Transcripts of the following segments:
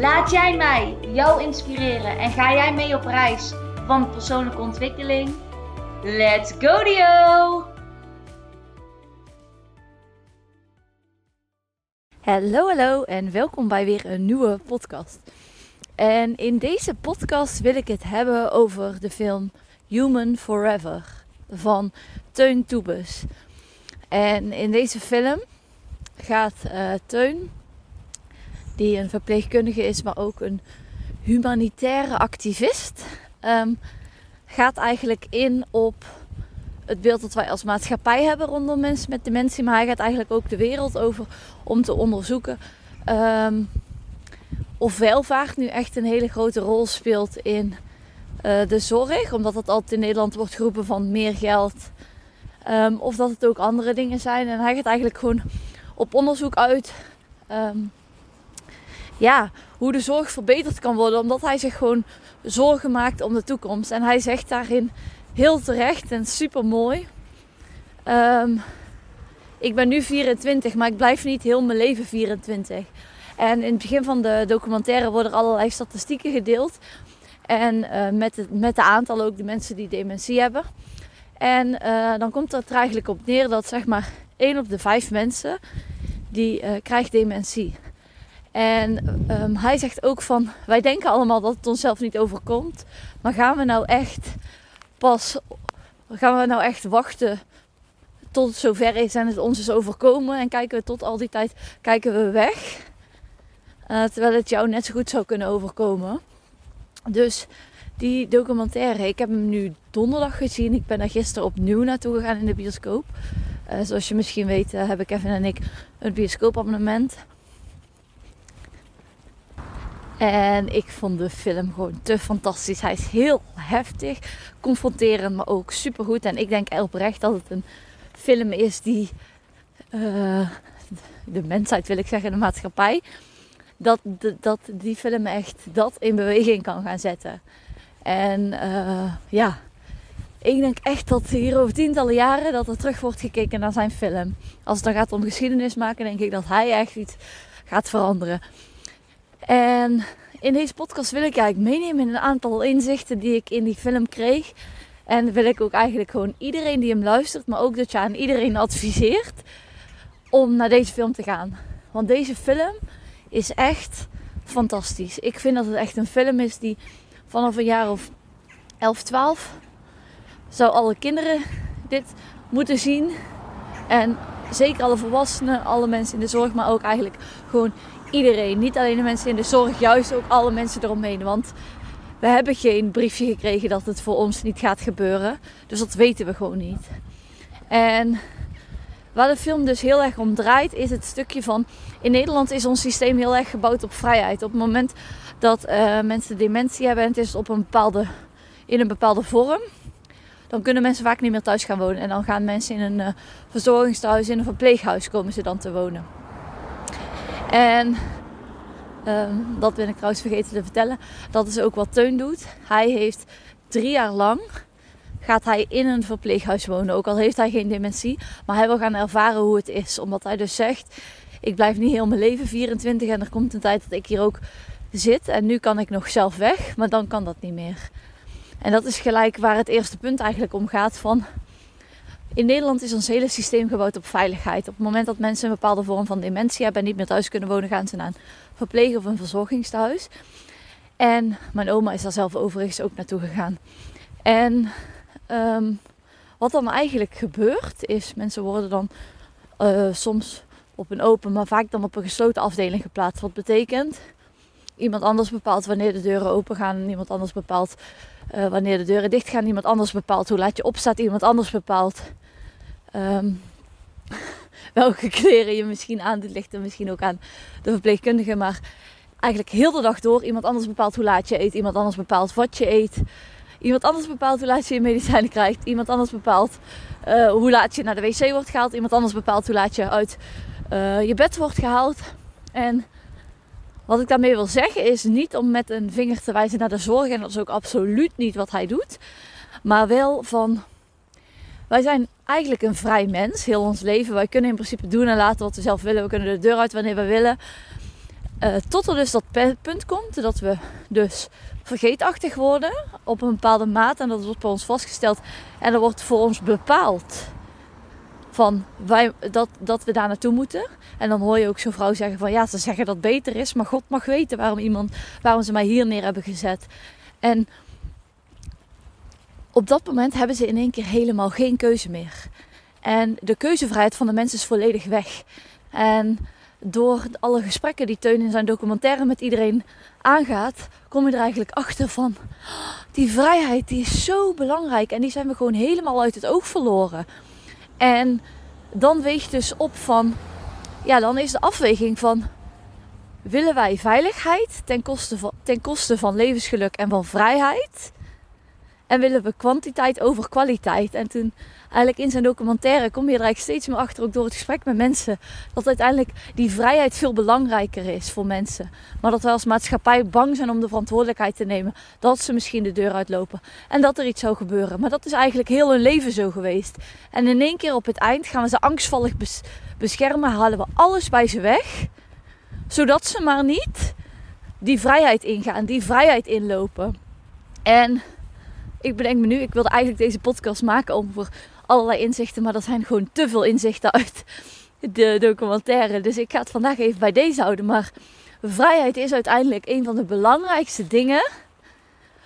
Laat jij mij jou inspireren en ga jij mee op reis van persoonlijke ontwikkeling? Let's go Dio! Hallo, hallo en welkom bij weer een nieuwe podcast. En in deze podcast wil ik het hebben over de film Human Forever van Teun Toebes. En in deze film gaat uh, Teun, die een verpleegkundige is, maar ook een humanitaire activist, um, gaat eigenlijk in op het beeld dat wij als maatschappij hebben rondom mensen met dementie. Maar hij gaat eigenlijk ook de wereld over om te onderzoeken um, of welvaart nu echt een hele grote rol speelt in uh, de zorg. Omdat het altijd in Nederland wordt geroepen van meer geld. Um, of dat het ook andere dingen zijn. En hij gaat eigenlijk gewoon op onderzoek uit. Ja, hoe de zorg verbeterd kan worden. Omdat hij zich gewoon zorgen maakt om de toekomst. En hij zegt daarin heel terecht en super mooi. Um, ik ben nu 24, maar ik blijf niet heel mijn leven 24. En in het begin van de documentaire worden er allerlei statistieken gedeeld. En uh, met, het, met de aantallen ook de mensen die dementie hebben. En uh, dan komt het er eigenlijk op neer dat zeg maar 1 op de 5 mensen die uh, krijgt dementie. En um, hij zegt ook van, wij denken allemaal dat het onszelf niet overkomt. Maar gaan we nou echt pas, gaan we nou echt wachten tot het zover is en het ons is overkomen. En kijken we tot al die tijd, kijken we weg. Uh, terwijl het jou net zo goed zou kunnen overkomen. Dus die documentaire, ik heb hem nu donderdag gezien. Ik ben er gisteren opnieuw naartoe gegaan in de bioscoop. Uh, zoals je misschien weet uh, heb ik Kevin en ik een bioscoopabonnement. En ik vond de film gewoon te fantastisch. Hij is heel heftig, confronterend, maar ook supergoed. En ik denk oprecht dat het een film is die uh, de mensheid, wil ik zeggen, de maatschappij, dat, dat die film echt dat in beweging kan gaan zetten. En uh, ja, ik denk echt dat hier over tientallen jaren dat er terug wordt gekeken naar zijn film. Als het dan gaat om geschiedenis maken, denk ik dat hij echt iets gaat veranderen. En in deze podcast wil ik eigenlijk meenemen in een aantal inzichten die ik in die film kreeg. En wil ik ook eigenlijk gewoon iedereen die hem luistert, maar ook dat je aan iedereen adviseert om naar deze film te gaan. Want deze film is echt fantastisch. Ik vind dat het echt een film is die vanaf een jaar of 11, 12 zou alle kinderen dit moeten zien. En zeker alle volwassenen, alle mensen in de zorg, maar ook eigenlijk gewoon iedereen. Niet alleen de mensen in de zorg, juist ook alle mensen eromheen. Want we hebben geen briefje gekregen dat het voor ons niet gaat gebeuren. Dus dat weten we gewoon niet. En waar de film dus heel erg om draait, is het stukje van. In Nederland is ons systeem heel erg gebouwd op vrijheid. Op het moment dat uh, mensen dementie hebben en het is op een bepaalde, in een bepaalde vorm. Dan kunnen mensen vaak niet meer thuis gaan wonen. En dan gaan mensen in een uh, verzorgingstehuis, in een verpleeghuis komen ze dan te wonen. En um, dat ben ik trouwens vergeten te vertellen. Dat is ook wat Teun doet. Hij heeft drie jaar lang gaat hij in een verpleeghuis wonen. Ook al heeft hij geen dementie. Maar hij wil gaan ervaren hoe het is. Omdat hij dus zegt, ik blijf niet heel mijn leven 24 en er komt een tijd dat ik hier ook zit. En nu kan ik nog zelf weg, maar dan kan dat niet meer. En dat is gelijk waar het eerste punt eigenlijk om gaat van... In Nederland is ons hele systeem gebouwd op veiligheid. Op het moment dat mensen een bepaalde vorm van dementie hebben en niet meer thuis kunnen wonen, gaan ze naar een verpleeg- of een verzorgingstehuis. En mijn oma is daar zelf overigens ook naartoe gegaan. En um, wat dan eigenlijk gebeurt, is mensen worden dan uh, soms op een open, maar vaak dan op een gesloten afdeling geplaatst. Wat betekent, iemand anders bepaalt wanneer de deuren open gaan iemand anders bepaalt uh, wanneer de deuren dicht gaan. Iemand anders bepaalt hoe laat je opstaat, iemand anders bepaalt um, welke kleren je misschien aan doet, ligt er misschien ook aan de verpleegkundige. Maar eigenlijk heel de dag door. Iemand anders bepaalt hoe laat je eet. Iemand anders bepaalt wat je eet. Iemand anders bepaalt hoe laat je je medicijnen krijgt. Iemand anders bepaalt uh, hoe laat je naar de wc wordt gehaald. Iemand anders bepaalt hoe laat je uit uh, je bed wordt gehaald. En wat ik daarmee wil zeggen is niet om met een vinger te wijzen naar de zorg. En dat is ook absoluut niet wat hij doet. Maar wel van, wij zijn eigenlijk een vrij mens, heel ons leven. Wij kunnen in principe doen en laten wat we zelf willen. We kunnen de deur uit wanneer we willen. Uh, tot er dus dat punt komt dat we dus vergeetachtig worden op een bepaalde maat. En dat wordt voor ons vastgesteld. En er wordt voor ons bepaald van wij, dat, dat we daar naartoe moeten. En dan hoor je ook zo'n vrouw zeggen van ja, ze zeggen dat het beter is. Maar God mag weten waarom, iemand, waarom ze mij hier neer hebben gezet. En op dat moment hebben ze in één keer helemaal geen keuze meer. En de keuzevrijheid van de mensen is volledig weg. En door alle gesprekken die Teun in zijn documentaire met iedereen aangaat, kom je er eigenlijk achter van die vrijheid die is zo belangrijk en die zijn we gewoon helemaal uit het oog verloren. En dan weegt dus op van, ja, dan is de afweging van, willen wij veiligheid ten koste van, ten koste van levensgeluk en van vrijheid? En willen we kwantiteit over kwaliteit? En toen eigenlijk in zijn documentaire kom je er eigenlijk steeds meer achter, ook door het gesprek met mensen, dat uiteindelijk die vrijheid veel belangrijker is voor mensen. Maar dat wij als maatschappij bang zijn om de verantwoordelijkheid te nemen, dat ze misschien de deur uitlopen en dat er iets zou gebeuren. Maar dat is eigenlijk heel hun leven zo geweest. En in één keer op het eind gaan we ze angstvallig beschermen, halen we alles bij ze weg, zodat ze maar niet die vrijheid ingaan, die vrijheid inlopen. En ik bedenk me nu, ik wilde eigenlijk deze podcast maken over allerlei inzichten, maar dat zijn gewoon te veel inzichten uit de documentaire. Dus ik ga het vandaag even bij deze houden. Maar vrijheid is uiteindelijk een van de belangrijkste dingen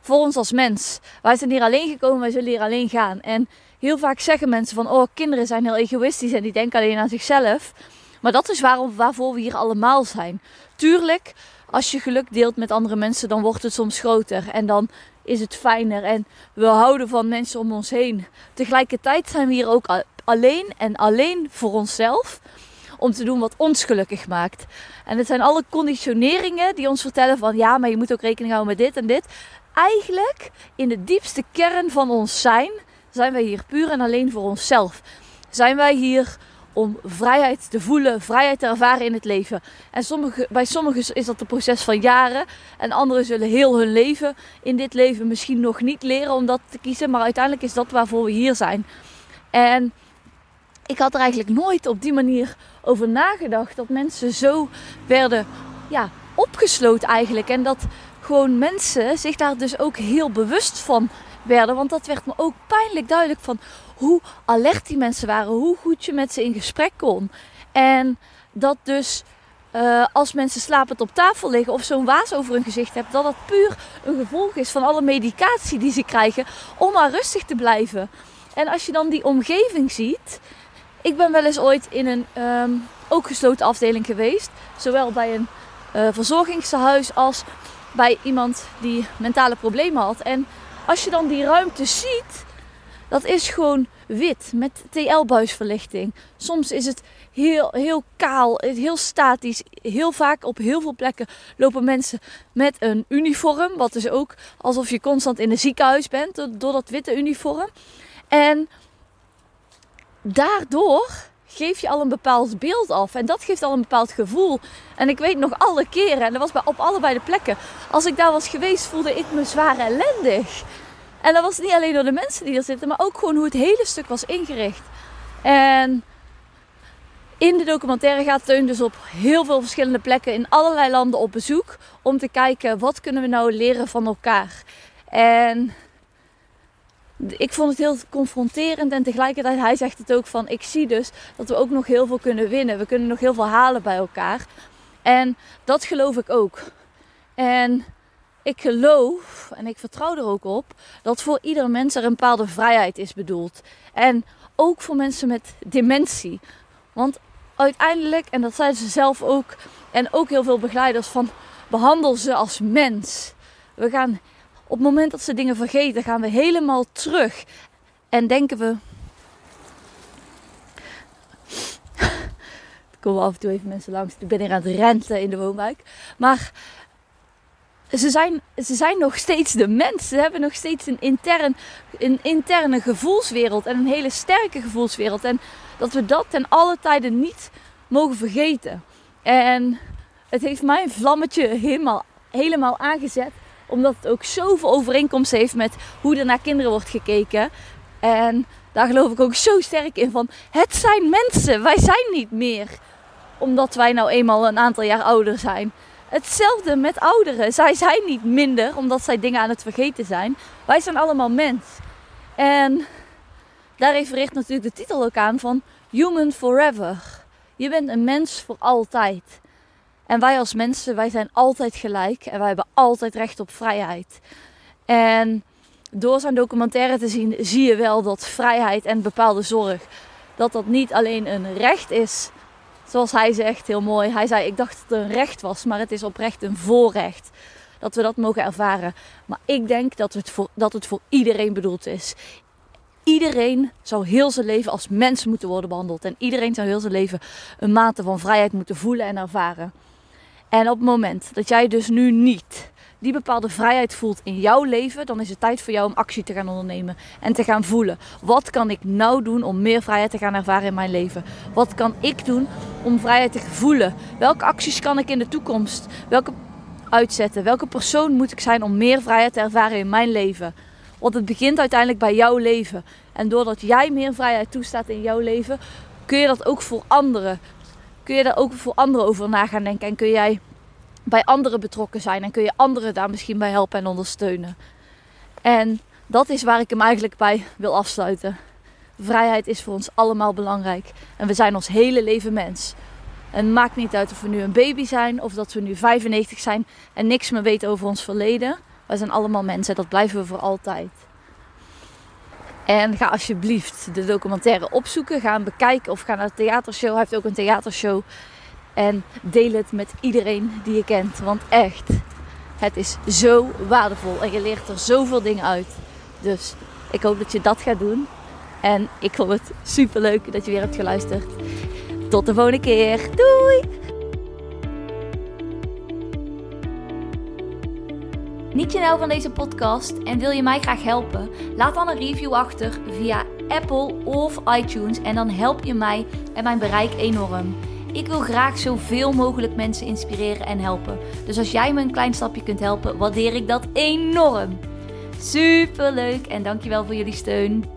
voor ons als mens. Wij zijn hier alleen gekomen, wij zullen hier alleen gaan. En heel vaak zeggen mensen van, oh, kinderen zijn heel egoïstisch en die denken alleen aan zichzelf. Maar dat is waarom, waarvoor we hier allemaal zijn. Tuurlijk, als je geluk deelt met andere mensen, dan wordt het soms groter. En dan is het fijner en we houden van mensen om ons heen. Tegelijkertijd zijn we hier ook alleen en alleen voor onszelf om te doen wat ons gelukkig maakt. En het zijn alle conditioneringen die ons vertellen van ja, maar je moet ook rekening houden met dit en dit. Eigenlijk in de diepste kern van ons zijn, zijn wij hier puur en alleen voor onszelf. Zijn wij hier om vrijheid te voelen, vrijheid te ervaren in het leven. En sommige, bij sommigen is dat een proces van jaren. En anderen zullen heel hun leven in dit leven misschien nog niet leren om dat te kiezen. Maar uiteindelijk is dat waarvoor we hier zijn. En ik had er eigenlijk nooit op die manier over nagedacht. Dat mensen zo werden ja, opgesloten eigenlijk. En dat gewoon mensen zich daar dus ook heel bewust van werden. Want dat werd me ook pijnlijk duidelijk van hoe alert die mensen waren, hoe goed je met ze in gesprek kon. En dat dus uh, als mensen slapend op tafel liggen of zo'n waas over hun gezicht hebben, dat dat puur een gevolg is van alle medicatie die ze krijgen om maar rustig te blijven. En als je dan die omgeving ziet. Ik ben wel eens ooit in een um, ook gesloten afdeling geweest. Zowel bij een uh, verzorgingshuis als bij iemand die mentale problemen had. En als je dan die ruimte ziet, dat is gewoon wit met TL-buisverlichting. Soms is het heel, heel kaal, heel statisch. Heel vaak op heel veel plekken lopen mensen met een uniform. Wat dus ook alsof je constant in een ziekenhuis bent door dat witte uniform. En daardoor geef je al een bepaald beeld af. En dat geeft al een bepaald gevoel. En ik weet nog alle keren, en dat was op allebei de plekken. Als ik daar was geweest, voelde ik me zwaar ellendig. En dat was niet alleen door de mensen die er zitten, maar ook gewoon hoe het hele stuk was ingericht. En in de documentaire gaat Teun dus op heel veel verschillende plekken in allerlei landen op bezoek. Om te kijken wat kunnen we nou leren van elkaar. En ik vond het heel confronterend en tegelijkertijd hij zegt het ook van ik zie dus dat we ook nog heel veel kunnen winnen. We kunnen nog heel veel halen bij elkaar. En dat geloof ik ook. En ik geloof en ik vertrouw er ook op dat voor ieder mens er een bepaalde vrijheid is bedoeld. En ook voor mensen met dementie. Want uiteindelijk, en dat zeiden ze zelf ook, en ook heel veel begeleiders van behandel ze als mens. We gaan op het moment dat ze dingen vergeten, gaan we helemaal terug en denken we. komen af en toe even mensen langs. Ik ben hier aan het renten in de woonwijk. Maar ze zijn, ze zijn nog steeds de mensen. Ze hebben nog steeds een, intern, een interne gevoelswereld. En een hele sterke gevoelswereld. En dat we dat ten alle tijden niet mogen vergeten. En het heeft mijn vlammetje helemaal, helemaal aangezet. Omdat het ook zoveel overeenkomst heeft met hoe er naar kinderen wordt gekeken. En daar geloof ik ook zo sterk in van het zijn mensen. Wij zijn niet meer omdat wij nou eenmaal een aantal jaar ouder zijn. Hetzelfde met ouderen. Zij zijn niet minder omdat zij dingen aan het vergeten zijn. Wij zijn allemaal mens. En daar refereert natuurlijk de titel ook aan van Human Forever. Je bent een mens voor altijd. En wij als mensen, wij zijn altijd gelijk en wij hebben altijd recht op vrijheid. En door zijn documentaire te zien, zie je wel dat vrijheid en bepaalde zorg, dat dat niet alleen een recht is, zoals hij zegt, heel mooi. Hij zei, ik dacht dat het een recht was, maar het is oprecht een voorrecht. Dat we dat mogen ervaren. Maar ik denk dat het voor, dat het voor iedereen bedoeld is. Iedereen zou heel zijn leven als mens moeten worden behandeld. En iedereen zou heel zijn leven een mate van vrijheid moeten voelen en ervaren. En op het moment dat jij dus nu niet die bepaalde vrijheid voelt in jouw leven, dan is het tijd voor jou om actie te gaan ondernemen en te gaan voelen. Wat kan ik nou doen om meer vrijheid te gaan ervaren in mijn leven? Wat kan ik doen om vrijheid te voelen? Welke acties kan ik in de toekomst? Welke uitzetten? Welke persoon moet ik zijn om meer vrijheid te ervaren in mijn leven? Want het begint uiteindelijk bij jouw leven. En doordat jij meer vrijheid toestaat in jouw leven, kun je dat ook voor anderen. Kun je daar ook voor anderen over na gaan denken. En kun jij bij anderen betrokken zijn. En kun je anderen daar misschien bij helpen en ondersteunen. En dat is waar ik hem eigenlijk bij wil afsluiten. Vrijheid is voor ons allemaal belangrijk. En we zijn ons hele leven mens. En het maakt niet uit of we nu een baby zijn of dat we nu 95 zijn en niks meer weten over ons verleden. Wij zijn allemaal mensen, dat blijven we voor altijd. En ga alsjeblieft de documentaire opzoeken. Ga hem bekijken of ga naar de theatershow. Hij heeft ook een theatershow. En deel het met iedereen die je kent. Want echt, het is zo waardevol. En je leert er zoveel dingen uit. Dus ik hoop dat je dat gaat doen. En ik vond het super leuk dat je weer hebt geluisterd. Tot de volgende keer. Doei! Niet je nou van deze podcast en wil je mij graag helpen? Laat dan een review achter via Apple of iTunes en dan help je mij en mijn bereik enorm. Ik wil graag zoveel mogelijk mensen inspireren en helpen. Dus als jij me een klein stapje kunt helpen, waardeer ik dat enorm. Super leuk en dankjewel voor jullie steun.